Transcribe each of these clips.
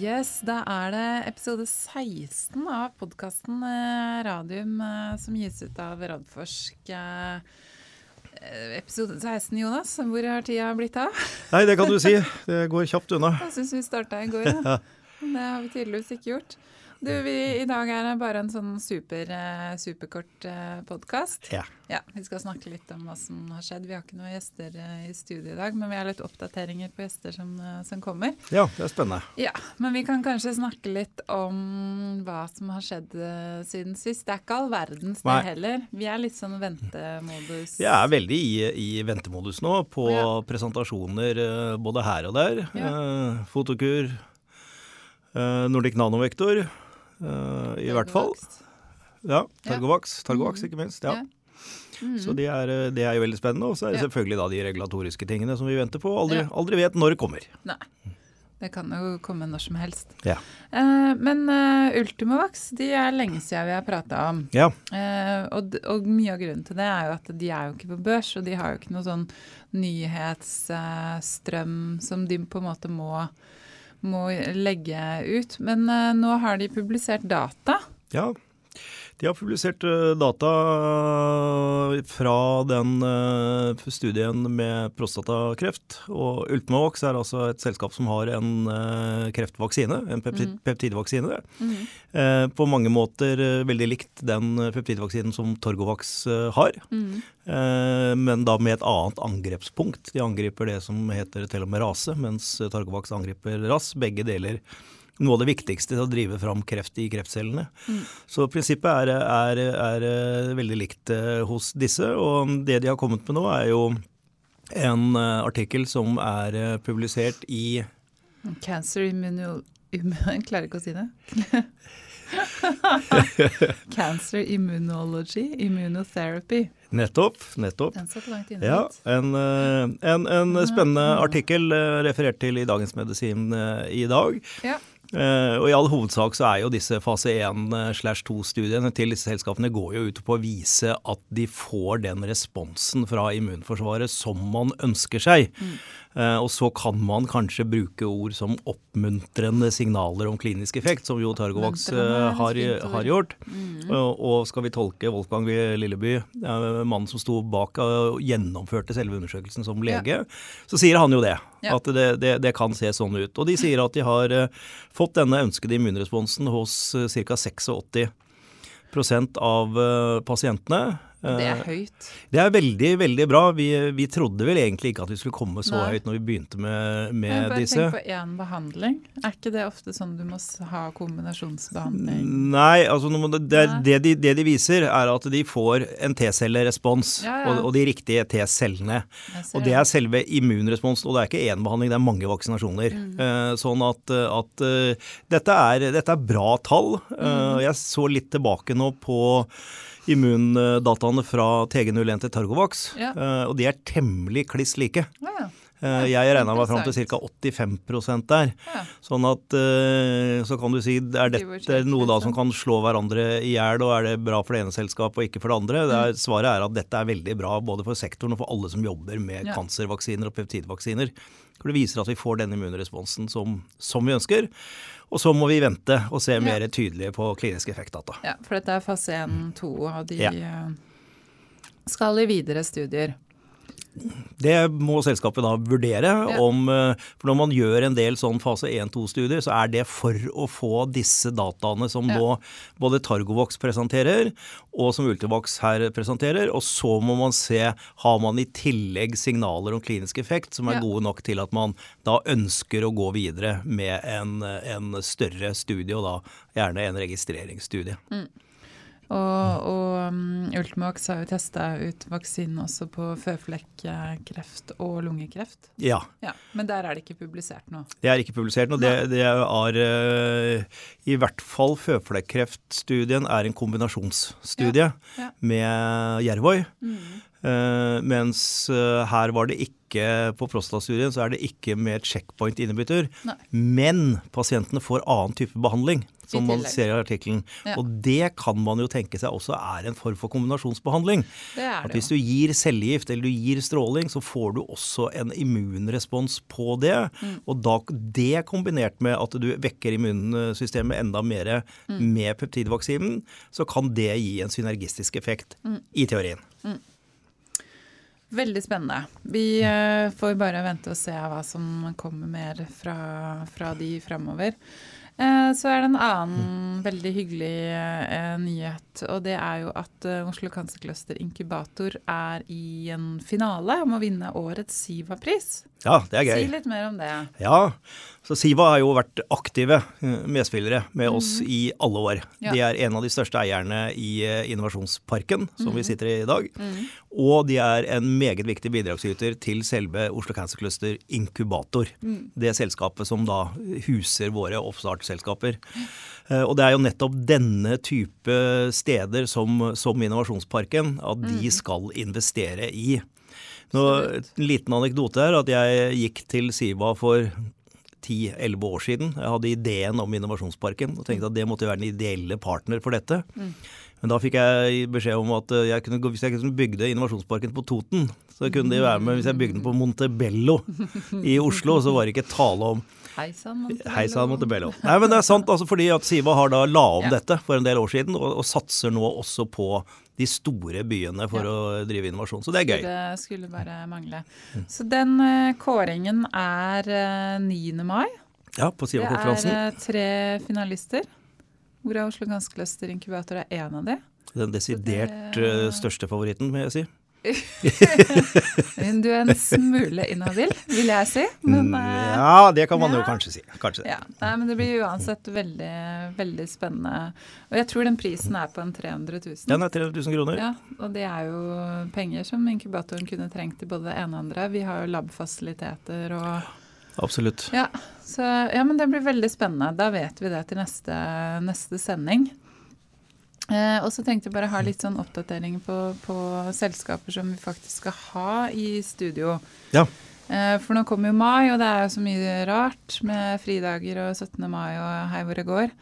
Yes, da er det episode 16 av podkasten Radium eh, som gis ut av Radforsk. Eh, Episode 16, Jonas. Hvor har tida blitt av? Nei, det kan du si. Det går kjapt unna. Jeg syns vi starta i går, ja. Det har vi tydeligvis ikke gjort. Du, vi, I dag er det bare en sånn super, eh, superkort eh, podkast. Ja. ja. Vi skal snakke litt om hva som har skjedd. Vi har ikke noen gjester eh, i studio i dag, men vi har litt oppdateringer på gjester som, som, kommer. Ja, det er spennende. Ja, Men vi kan kanskje snakke litt om hva som har skjedd siden sist. Det er ikke all verdens, det heller. Vi er litt sånn ventemodus. Jeg er veldig i, i ventemodus nå, på ja. presentasjoner både her og der. Ja. Fotokur, Nordic Nanovektor. Uh, I hvert fall. Ja. Targovaks, Targovaks ikke minst. ja. Mm. Så det er, eh, det er, jo veldig spennende. Og så er det selvfølgelig da de regulatoriske tingene som vi venter på. Aldri, aldri vet når det kommer. Nei. Det kan jo komme når som helst. Ja. Uh, men uh, Ultimovax de er lenge siden vi har prata om. Ja. Uh, og, og, mye av grunnen til det er jo at de er jo ikke på børs, og de har jo ikke noe sånn nyhetsstrøm som de på en måte må må legge ut. Men uh, nå har de publisert data. Ja, de har publisert uh, data fra den uh, studien med prostatakreft. Og Ultmavox er altså et selskap som har en kreftvaksine, en peptid, mm. peptidvaksine. Mm. På mange måter veldig likt den peptidvaksinen som Torgovax har. Mm. Men da med et annet angrepspunkt. De angriper det som heter telomerase, mens Torgovax angriper RAS. Begge deler noe av det viktigste til å drive fram kreft i kreftcellene. Mm. Så prinsippet er, er, er, er, veldig likt eh, hos disse. Og det de har kommet med nå, er jo en uh, artikkel som er publisert i Cancer Immunology Jeg klarer ikke å si det. Cancer immunology, immunotherapy. Nettopp. nettopp. Ja, en, en, en, spennende artikkel referert til i Dagens Medisin i dag. Ja. Uh, og I all hovedsak så er jo disse fase 1-2-studiene til disse selskapene går jo ut på å vise at de får den responsen fra immunforsvaret som man ønsker seg. Mm. Og så kan man kanskje bruke ord som oppmuntrende signaler om klinisk effekt, som jo Targovax har, har, gjort. Mm. og skal vi tolke Wolfgang Lilleby, mannen som sto bak og gjennomførte selve undersøkelsen som lege, ja. så sier han jo det. Ja. At det, det, det, kan se sånn ut. Og de sier at de har fått denne ønskede immunresponsen hos ca. 86% av pasientene. Det er eh, høyt. Det er veldig, veldig bra. Vi, vi, trodde vel egentlig ikke at vi skulle komme så Nei. høyt når vi begynte med, med jeg bare disse. Tenk på én behandling. Er ikke det ofte sånn du må ha kombinasjonsbehandling? Nei, altså det, det, de, det, de, viser er at de får en T-cellerespons, ja, ja. og, og, de riktige T-cellene. Og det er selve immunresponsen, og det er ikke én behandling, det er mange vaksinasjoner. Mm. Uh, sånn at, at uh, dette, er, dette, er, bra tall. Mm. jeg så litt tilbake nå på immundataene fra TG01 til Targovax, ja. Eh, og de er temmelig kliss like. Ja. Eh, jeg regna meg fram til ca. 85% der. Sånn at eh, Så kan du si er dette noe da som kan slå hverandre i hjel, og er det bra for det ene selskapet og ikke for det andre? Det er, mm. svaret er at dette er veldig bra både for sektoren og for alle som jobber med ja. kanservaksiner og peptidvaksiner. For det viser at vi får den immunresponsen som, som vi ønsker. Og så må vi vente og se mer tydelig på kliniske effektdata. Ja, for dette er fase 1-2, og de ja. Eh, skal i videre studier. Det må selskapet da vurdere. Om, eh, for Når man gjør en del sånn fase 1-2-studier, så er det for å få disse dataene som nå både Targovox presenterer, og som Ultivox her presenterer. Og så må man se har man i tillegg signaler om klinisk effekt som er gode nok til at man da ønsker å gå videre med en, en større studie, og da gjerne en registreringsstudie. Mm. Og, og um, Ultimovax har jo testa ut vaksinen også på føflekkreft og lungekreft. Ja. ja. Men der er det ikke publisert noe? Det er ikke publisert noe. Det, det, er uh, i hvert fall føflekkreftstudien er en kombinasjonsstudie ja. Ja. med Jervøy. Mm. Uh, mens uh, her var det ikke på prostatastudien så er det ikke med checkpoint-inhibitor. Men pasientene får annen type behandling, som man ser i artikkelen. Ja. Og det kan man jo tenke seg også er en form for kombinasjonsbehandling. Det det At hvis du gir cellegift eller du gir stråling, så får du også en immunrespons på det. Mm. Og da, det kombinert med at du vekker immunsystemet enda mer mm. med peptidvaksinen, så kan det gi en synergistisk effekt mm. i teorien. Mm. Veldig spennende. Vi uh, får bare vente og se hva som kommer mer fra, fra de framover. Uh, så er det en annen mm. veldig hyggelig uh, nyhet. Og det er jo at Oslo Cancer Cluster Inkubator er i en finale om å vinne årets Siva-pris. Ja, det er gøy. Si litt mer om det. Ja, så Siva har jo vært aktive eh, medspillere med oss mm. i alle år. Ja. De er en av de største eierne i eh, Innovasjonsparken, som mm. vi sitter i i dag. Mm. Og de er en meget viktig bidragsyter til selve Oslo Cancer Cluster Inkubator. Mm. Det selskapet som da huser våre oppstartsselskaper. Eh, og det er jo nettopp denne type steder som, som Innovasjonsparken at de mm. skal investere i. Nå, en liten anekdote her, at jeg gikk til Siva for 10-11 år siden. Jeg hadde ideen om Innovasjonsparken og tenkte at det måtte være den ideelle partner for dette. Mm. Men da fikk jeg beskjed om at jeg kunne, hvis jeg kunne bygde Innovasjonsparken på Toten, så kunne de være med. Hvis jeg bygde den på Montebello i Oslo, så var det ikke tale om Hei sann, Montebello. Montebello. Nei, men det er sant, altså fordi at Siva har da la om ja. dette for en del år siden, og, og satser nå også på de store byene for ja. å drive innovasjon. Så det er gøy. Det skulle bare mangle. Så den uh, kåringen er uh, eh, 9. mai. Ja, på Siva-konferansen. Det er tre finalister, hvorav Oslo Ganske Inkubator er én av de. Den desidert det... største favoritten, vil jeg si. du er en smule inhabil, vil jeg si. Men, mm, eh, ja, det kan man ja. jo kanskje si. Kanskje ja. Nei, men det blir uansett veldig, veldig spennende. Og jeg tror den prisen er på en 300 000. Den er 300 000 kroner. Ja, og det er jo penger som inkubatoren kunne trengt til både det ene og andre. Vi har jo labfasiliteter og Absolutt. Ja, så, ja, men det blir veldig spennende. Da vet vi det til neste, neste sending. Eh, og så tenkte jeg bare ha litt sånn oppdatering på, på, selskaper som vi faktisk skal ha i studio. Ja. Eh, for nå kommer jo mai, og det er jo så mye rart med fridager og 17. mai og hei hvor det går.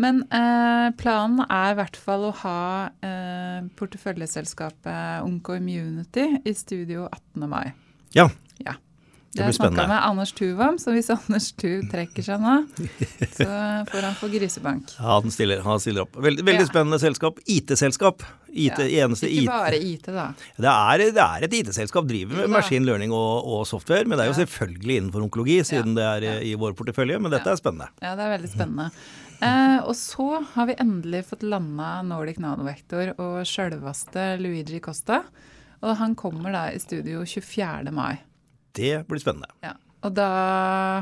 Men eh, planen er i hvert fall å ha eh, porteføljeselskapet Onco Immunity i studio 18. mai. Ja. ja. Det jeg snakka med Anders Tuv om, så hvis Anders Tuv trekker seg nå, så får han få grisebank. Ja, han stiller, han stiller opp. Veldig, veldig ja. spennende selskap. IT-selskap. IT, ja. eneste Ikke bare IT, da. Det er, det er et IT-selskap. Driver med machine learning og, og, software. Men det er jo selvfølgelig innenfor onkologi, siden det er i, i vår portefølje. Men dette er spennende. Ja, det er veldig spennende. Eh, og så har vi endelig fått landa Nordic Nanovektor og sjølveste Luigi Costa. Og han kommer da i studio 24. mai. Det blir spennende. Ja. Og da,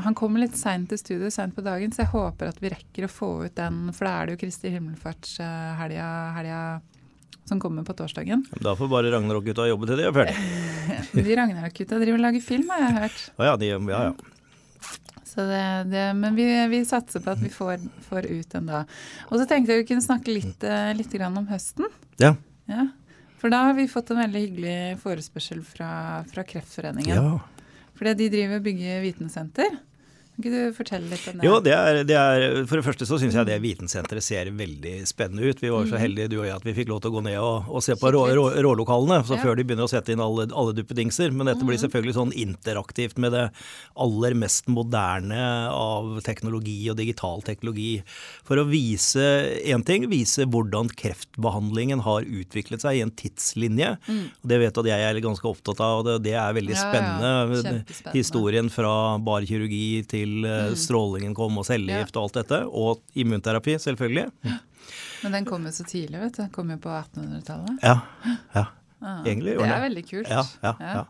Han kommer litt seint til studio, seint på dagen, så jeg håper at vi rekker å få ut den. For da er det jo Kristi himmelfartshelga som kommer på torsdagen. Da får bare Ragnarok-gutta jobbe til de er ferdige. de Ragnarok-gutta driver og lager film, har jeg hørt. Å ja, de, ja, ja. Så det, det, men vi, vi, satser på at vi får, får, ut den da. Og så tenkte jeg vi kunne snakke litt, eh, litt om høsten. Ja. ja. For da har vi fått en veldig hyggelig forespørsel fra, fra Kreftforeningen. Ja. Fordi de driver og bygger vitensenter. Kan ikke du fortelle litt om det? Jo, det er, det er, For det første så syns jeg det vitensenteret ser veldig spennende ut. Vi var så mm. heldige du og jeg at vi fikk lov til å gå ned og, og se på rå, rå, rålokalene så ja. før de begynner å sette inn alle, alle duppedingser. Men dette blir mm. selvfølgelig sånn interaktivt med det aller mest moderne av teknologi og digital teknologi. For å vise én ting, vise hvordan kreftbehandlingen har utviklet seg i en tidslinje. Mm. Det vet at jeg er ganske opptatt av, og det, det er veldig spennende. Ja, ja. Historien fra barkirurgi til til eh, mm. strålingen kom og cellegift og alt dette. Og immunterapi, selvfølgelig. Men den kom jo så tidlig, vet du. Den kom jo på 1800-tallet. Ja, ja. Ah, Egentlig det er veldig kult. Ja, ja, ja.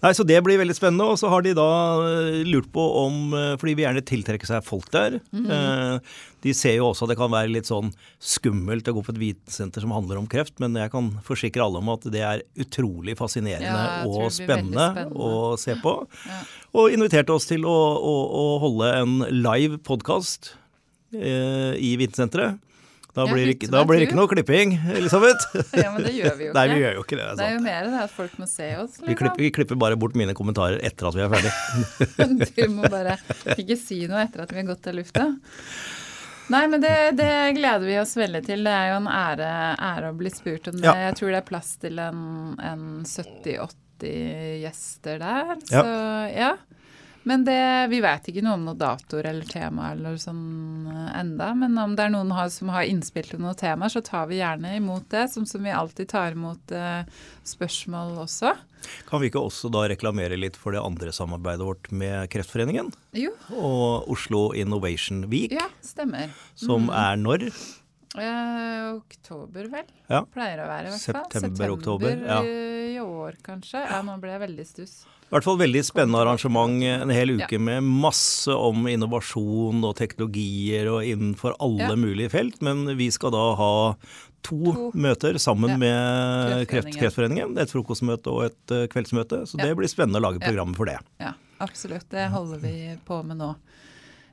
Nei, Så det blir veldig spennende. Og så har de da eh, lurt på om For Fordi vi gjerne tiltrekker seg folk der. Mm -hmm. De ser jo også at det kan være litt sånn skummelt å gå på et vitensenter som handler om kreft, men jeg kan forsikre alle om at det er utrolig fascinerende og spennende, spennende, å se på. Og inviterte oss til å, å, å holde en live podkast eh, i vitensenteret Da blir, ikke, da blir det ikke noe klipping, Elisabeth. Ja, men det gjør vi jo ikke. Nei, vi gjør jo ikke det. Det er, jo mer det at folk må se oss. Liksom. Vi, klipper, vi, klipper, bare bort mine kommentarer etter at vi er ferdig. du må bare ikke si noe etter at vi har gått til lufta. Nei, men det, det, gleder vi oss veldig til. Det er jo en ære, ære å bli spurt om det. Ja. Jeg tror det er plass til en, en 70-80 gjester der. Så ja. Men det, vi vet ikke noe om noen datoer eller tema eller sånn eh, enda. Men om det er noen som har innspill til noen temaer, så tar vi gjerne imot det. Som, som vi alltid tar imot eh, spørsmål også. Kan vi ikke også da reklamere litt for det andre samarbeidet vårt med Kreftforeningen? Jo. Og Oslo Innovation Week. Ja, stemmer. Som mm. er når? Eh, oktober, vel. Ja. Pleier å være, i hvert fall. September, oktober. Ja. i år, kanskje. Ja, nå ble jeg veldig stuss. I hvert fall veldig spennende arrangement en hel uke ja. med masse om innovasjon og teknologier og innenfor alle mulige felt. Men vi skal da ha to, to. møter sammen med Kreftforeningen. Kreftforeningen. Et frokostmøte og et uh, kveldsmøte. Så det blir spennende å lage programmet for det. Ja, absolutt. Det holder vi på med nå.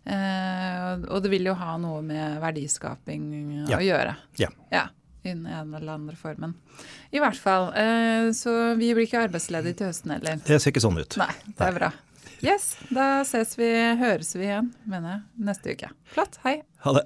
Uh, og det vil jo ha noe med verdiskaping å gjøre. Ja. ja Innen en eller andre formen. I hvert fall. Eh, så vi blir ikke arbeidsledige til høsten heller. Det ser ikke sånn ut. Nei, det er bra. Yes, da ses vi, høres vi igjen, mener jeg, neste uke. Flott. Hei. Ha det.